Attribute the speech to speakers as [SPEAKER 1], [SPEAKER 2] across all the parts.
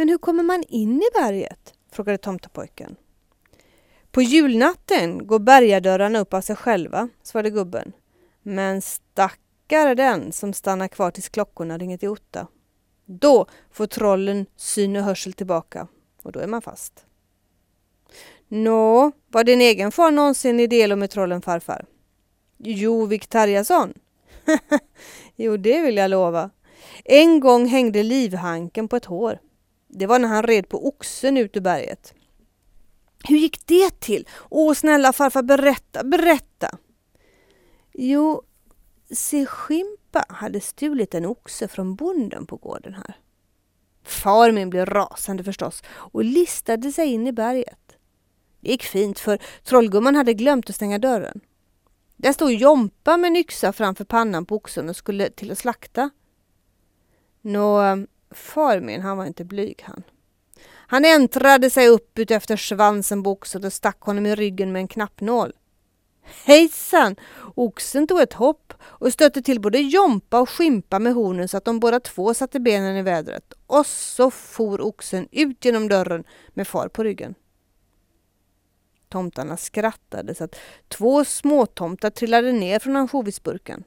[SPEAKER 1] Men hur kommer man in i berget? frågade tomtepojken. På julnatten går bergadörrarna upp av sig själva, svarade gubben. Men stackare den som stannar kvar tills klockorna ringer till otta. Då får trollen syn och hörsel tillbaka och då är man fast. Nå, var din egen far någonsin i del med trollen farfar? Jo, Viktarjason. jo, det vill jag lova. En gång hängde livhanken på ett hår. Det var när han red på oxen ut ur berget. Hur gick det till? Åh, snälla farfar, berätta, berätta! Jo, se Skimpa hade stulit en oxe från bonden på gården här. Far min blev rasande förstås och listade sig in i berget. Det gick fint för trollgumman hade glömt att stänga dörren. Där stod Jompa med en yxa framför pannan på oxen och skulle till att slakta. Nå, far min han var inte blyg han. Han äntrade sig upp utefter svansen på oxen och stack honom i ryggen med en knappnål. Hejsan! Oxen tog ett hopp och stötte till både Jompa och Skimpa med hornen så att de båda två satte benen i vädret. Och så for oxen ut genom dörren med far på ryggen. Tomtarna skrattade så att två småtomtar trillade ner från ansjovisburken.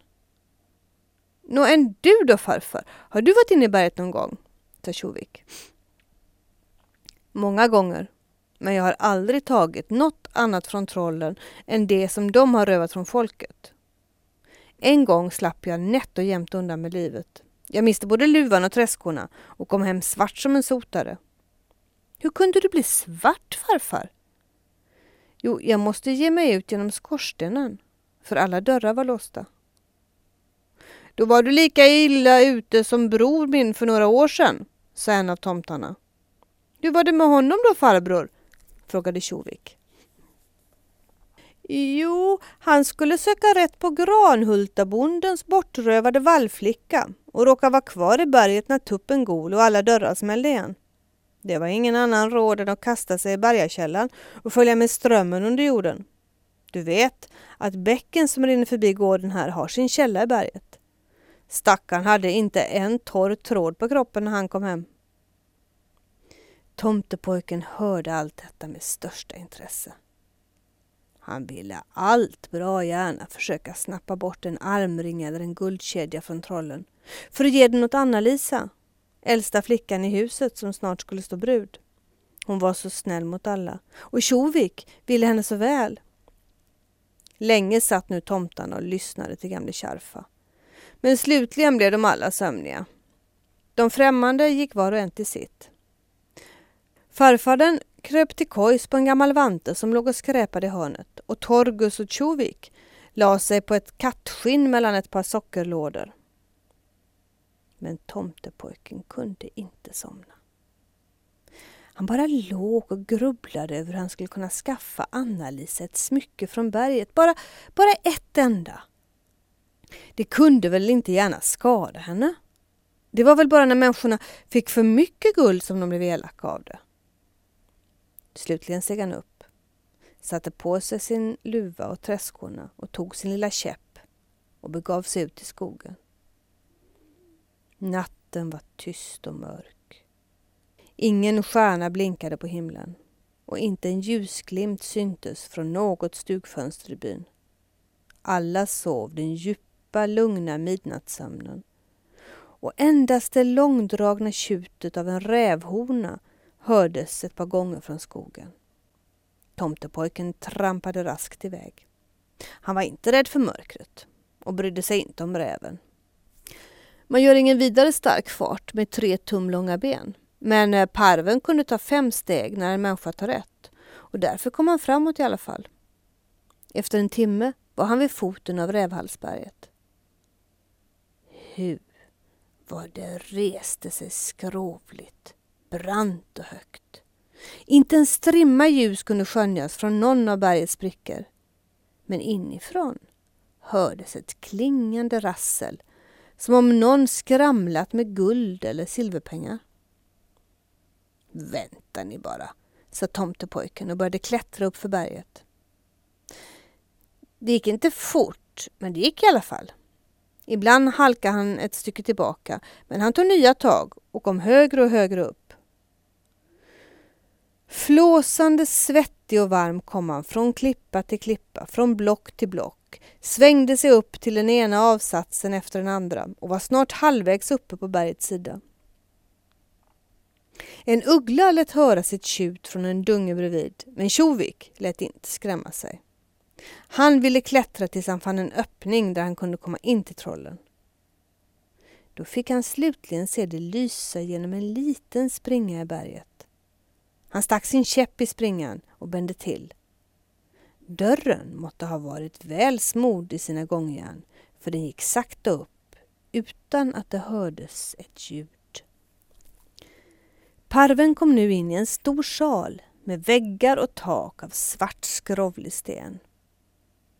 [SPEAKER 1] Nå, än du då farfar? Har du varit inne i berget någon gång? sa Tjovik. Många gånger, men jag har aldrig tagit något annat från trollen än det som de har rövat från folket. En gång slapp jag nätt och jämnt undan med livet. Jag miste både luvan och träskorna och kom hem svart som en sotare. Hur kunde du bli svart farfar? Jo, jag måste ge mig ut genom skorstenen, för alla dörrar var låsta. Då var du lika illa ute som bror min för några år sedan, sa en av tomtarna. Hur var det med honom då farbror? frågade Tjovik. Jo, han skulle söka rätt på Granhultabondens bortrövade vallflicka och råkade vara kvar i berget när tuppen gol och alla dörrar smällde igen. Det var ingen annan råd än att kasta sig i bergakällan och följa med strömmen under jorden. Du vet att bäcken som rinner förbi gården här har sin källa i berget. Stackarn hade inte en torr tråd på kroppen när han kom hem. Tomtepojken hörde allt detta med största intresse. Han ville allt bra gärna försöka snappa bort en armring eller en guldkedja från trollen för att ge den åt Anna-Lisa, äldsta flickan i huset som snart skulle stå brud. Hon var så snäll mot alla och Tjovik ville henne så väl. Länge satt nu tomtarna och lyssnade till gamle Kärfa. Men slutligen blev de alla sömniga. De främmande gick var och en till sitt. Farfadern kröp till kojs på en gammal vante som låg och skräpade i hörnet och Torgus och Tjovik la sig på ett kattskinn mellan ett par sockerlådor. Men tomtepojken kunde inte somna. Han bara låg och grubblade över hur han skulle kunna skaffa Anna-Lisa ett smycke från berget. Bara, bara ett enda. Det kunde väl inte gärna skada henne? Det var väl bara när människorna fick för mycket guld som de blev elaka av det. Slutligen steg han upp, satte på sig sin luva och träskorna och tog sin lilla käpp och begav sig ut i skogen. Natten var tyst och mörk. Ingen stjärna blinkade på himlen och inte en ljusglimt syntes från något stugfönster i byn. Alla sov den djupa, lugna midnattssömnen och endast det långdragna tjutet av en rävhona hördes ett par gånger från skogen. Tomtepojken trampade raskt iväg. Han var inte rädd för mörkret och brydde sig inte om räven. Man gör ingen vidare stark fart med tre tum långa ben. Men eh, parven kunde ta fem steg när en människa tar ett och därför kom han framåt i alla fall. Efter en timme var han vid foten av rävhalsberget. Hu vad det reste sig skrovligt brant och högt. Inte en strimma ljus kunde skönjas från någon av bergets sprickor. Men inifrån hördes ett klingande rassel som om någon skramlat med guld eller silverpengar. Vänta ni bara, sa tomtepojken och började klättra upp för berget. Det gick inte fort, men det gick i alla fall. Ibland halkade han ett stycke tillbaka, men han tog nya tag och kom högre och högre upp. Flåsande, svettig och varm kom han från klippa till klippa, från block till block, svängde sig upp till den ena avsatsen efter den andra och var snart halvvägs uppe på bergets sida. En uggla lät höra sitt tjut från en dunge bredvid, men Tjovik lät inte skrämma sig. Han ville klättra tills han fann en öppning där han kunde komma in till trollen. Då fick han slutligen se det lysa genom en liten springa i berget. Han stack sin käpp i springan och bände till. Dörren måtte ha varit väl smord i sina gångjärn, för den gick sakta upp utan att det hördes ett ljud. Parven kom nu in i en stor sal med väggar och tak av svart skrovlig sten.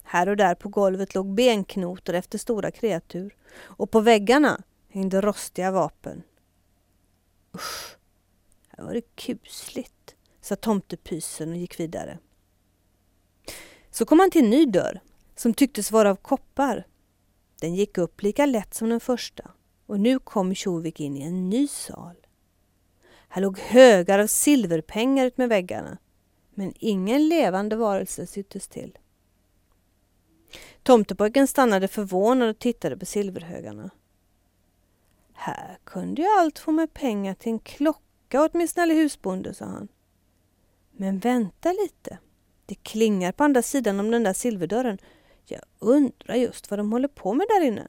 [SPEAKER 1] Här och där på golvet låg benknotor efter stora kreatur och på väggarna hängde rostiga vapen. Usch, här var det kusligt, sa tomtepysen och gick vidare. Så kom han till en ny dörr som tycktes vara av koppar. Den gick upp lika lätt som den första och nu kom Tjovik in i en ny sal. Här låg högar av silverpengar utmed väggarna, men ingen levande varelse syntes till. Tomtepojken stannade förvånad och tittade på silverhögarna. Här kunde jag allt få med pengar till en klocka åt min snälle husbonde, sa han. Men vänta lite. Det klingar på andra sidan om den där silverdörren. Jag undrar just vad de håller på med där inne.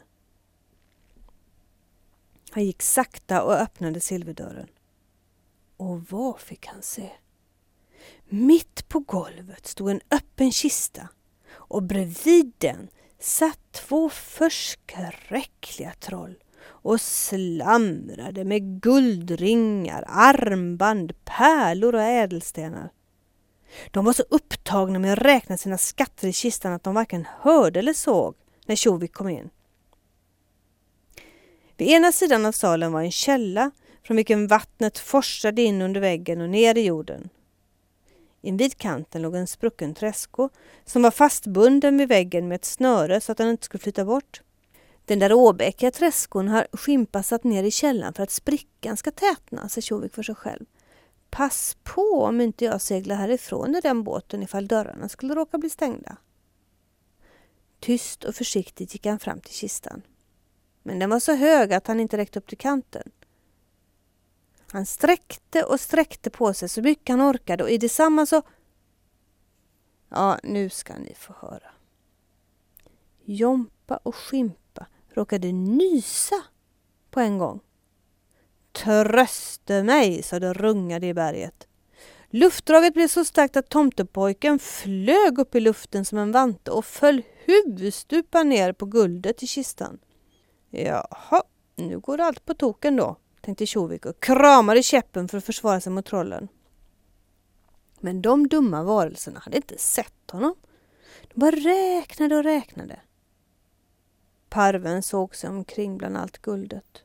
[SPEAKER 1] Han gick sakta och öppnade silverdörren. Och vad fick han se? Mitt på golvet stod en öppen kista och bredvid den satt två förskräckliga troll och slamrade med guldringar, armband, pärlor och ädelstenar. De var så upptagna med att räkna sina skatter i kistan att de varken hörde eller såg när Tjovik kom in. Vid ena sidan av salen var en källa från vilken vattnet forsade in under väggen och ner i jorden. Invid kanten låg en sprucken träsko som var fastbunden vid väggen med ett snöre så att den inte skulle flyta bort. Den där åbäkiga träskon har Skimpa satt ner i källan för att sprickan ska tätna, säger Tjovik för sig själv. Pass på om inte jag seglar härifrån i den båten ifall dörrarna skulle råka bli stängda. Tyst och försiktigt gick han fram till kistan. Men den var så hög att han inte räckte upp till kanten. Han sträckte och sträckte på sig så mycket han orkade och i detsamma så... Ja, nu ska ni få höra. Jompa och Skimpa råkade nysa på en gång. Tröste mig, sa det rungade i berget. Luftdraget blev så starkt att tomtepojken flög upp i luften som en vante och föll huvudstupa ner på guldet i kistan. Jaha, nu går allt på token då, tänkte Tjovik och kramade käppen för att försvara sig mot trollen. Men de dumma varelserna hade inte sett honom. De bara räknade och räknade. Parven såg sig omkring bland allt guldet.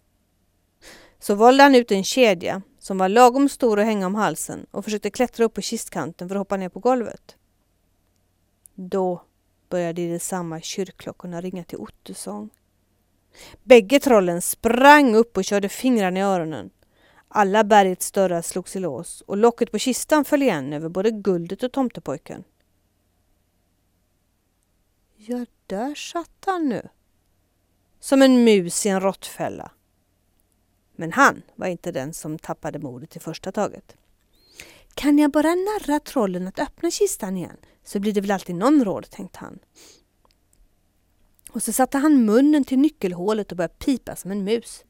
[SPEAKER 1] Så valde han ut en kedja som var lagom stor att hänga om halsen och försökte klättra upp på kistkanten för att hoppa ner på golvet. Då började i detsamma kyrkklockorna ringa till ottesång. Bägge trollen sprang upp och körde fingrarna i öronen. Alla bergets dörrar slogs i lås och locket på kistan föll igen över både guldet och tomtepojken. Ja, där satt han nu. Som en mus i en råttfälla. Men han var inte den som tappade modet i första taget. Kan jag bara narra trollen att öppna kistan igen så blir det väl alltid någon råd, tänkte han. Och så satte han munnen till nyckelhålet och började pipa som en mus.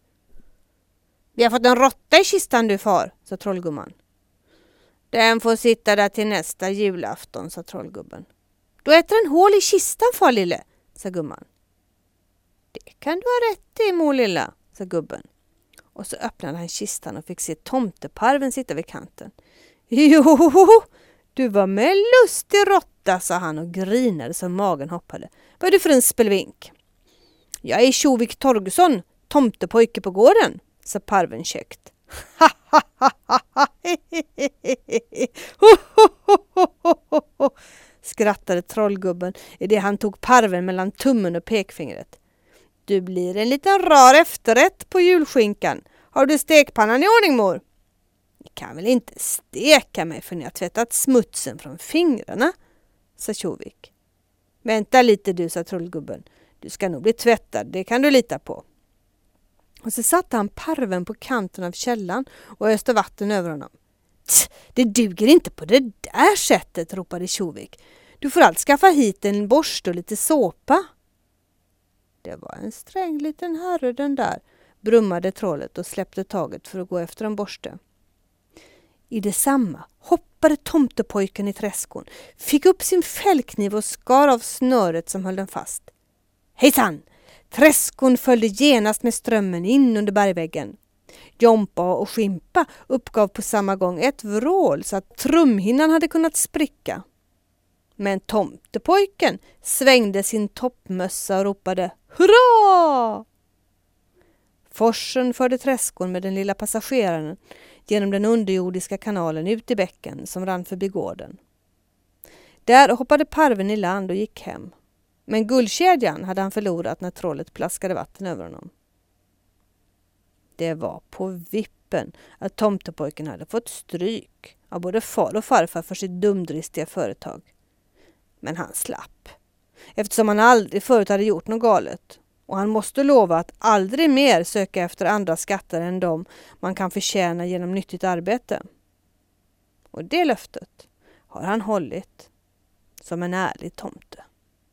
[SPEAKER 1] Vi har fått en råtta i kistan du far, sa trollgumman. Den får sitta där till nästa julafton, sa trollgubben. Då äter den hål i kistan far lille, sa gumman. Det kan du ha rätt i mor lilla, sa gubben. Och så öppnade han kistan och fick se tomteparven sitta vid kanten. Jo, du var med lustig råtta, sa han och grinade så magen hoppade. Vad är du för en spelvink? Jag är Tjovik Torgesson, tomtepojke på gården, sa parven käckt. skrattade trollgubben i det han tog parven mellan tummen och pekfingret. Du blir en liten rar efterrätt på julskinkan. Har du stekpannan i ordning mor? Ni kan väl inte steka mig för ni har tvättat smutsen från fingrarna, sa Tjovik. Vänta lite du, sa Trollgubben. Du ska nog bli tvättad, det kan du lita på. Och så satte han parven på kanten av källan och öste vatten över honom. Det duger inte på det där sättet, ropade Tjovik. Du får allt skaffa hit en borste och lite såpa. Det var en sträng liten herre den där, brummade trollet och släppte taget för att gå efter en borste. I detsamma hoppade tomtepojken i träskon, fick upp sin fällkniv och skar av snöret som höll den fast. Hejsan! Träskon följde genast med strömmen in under bergväggen. Jompa och Skimpa uppgav på samma gång ett vrål så att trumhinnan hade kunnat spricka. Men tomtepojken svängde sin toppmössa och ropade Hurra! Forsen förde träskon med den lilla passageraren genom den underjordiska kanalen ut i bäcken som rann förbi gården. Där hoppade parven i land och gick hem. Men guldkedjan hade han förlorat när trollet plaskade vatten över honom. Det var på vippen att tomtepojken hade fått stryk av både far och farfar för sitt dumdristiga företag. Men han slapp, eftersom han aldrig förut hade gjort något galet. Och han måste lova att aldrig mer söka efter andra skatter än de man kan förtjäna genom nyttigt arbete. Och det löftet har han hållit som en ärlig tomte.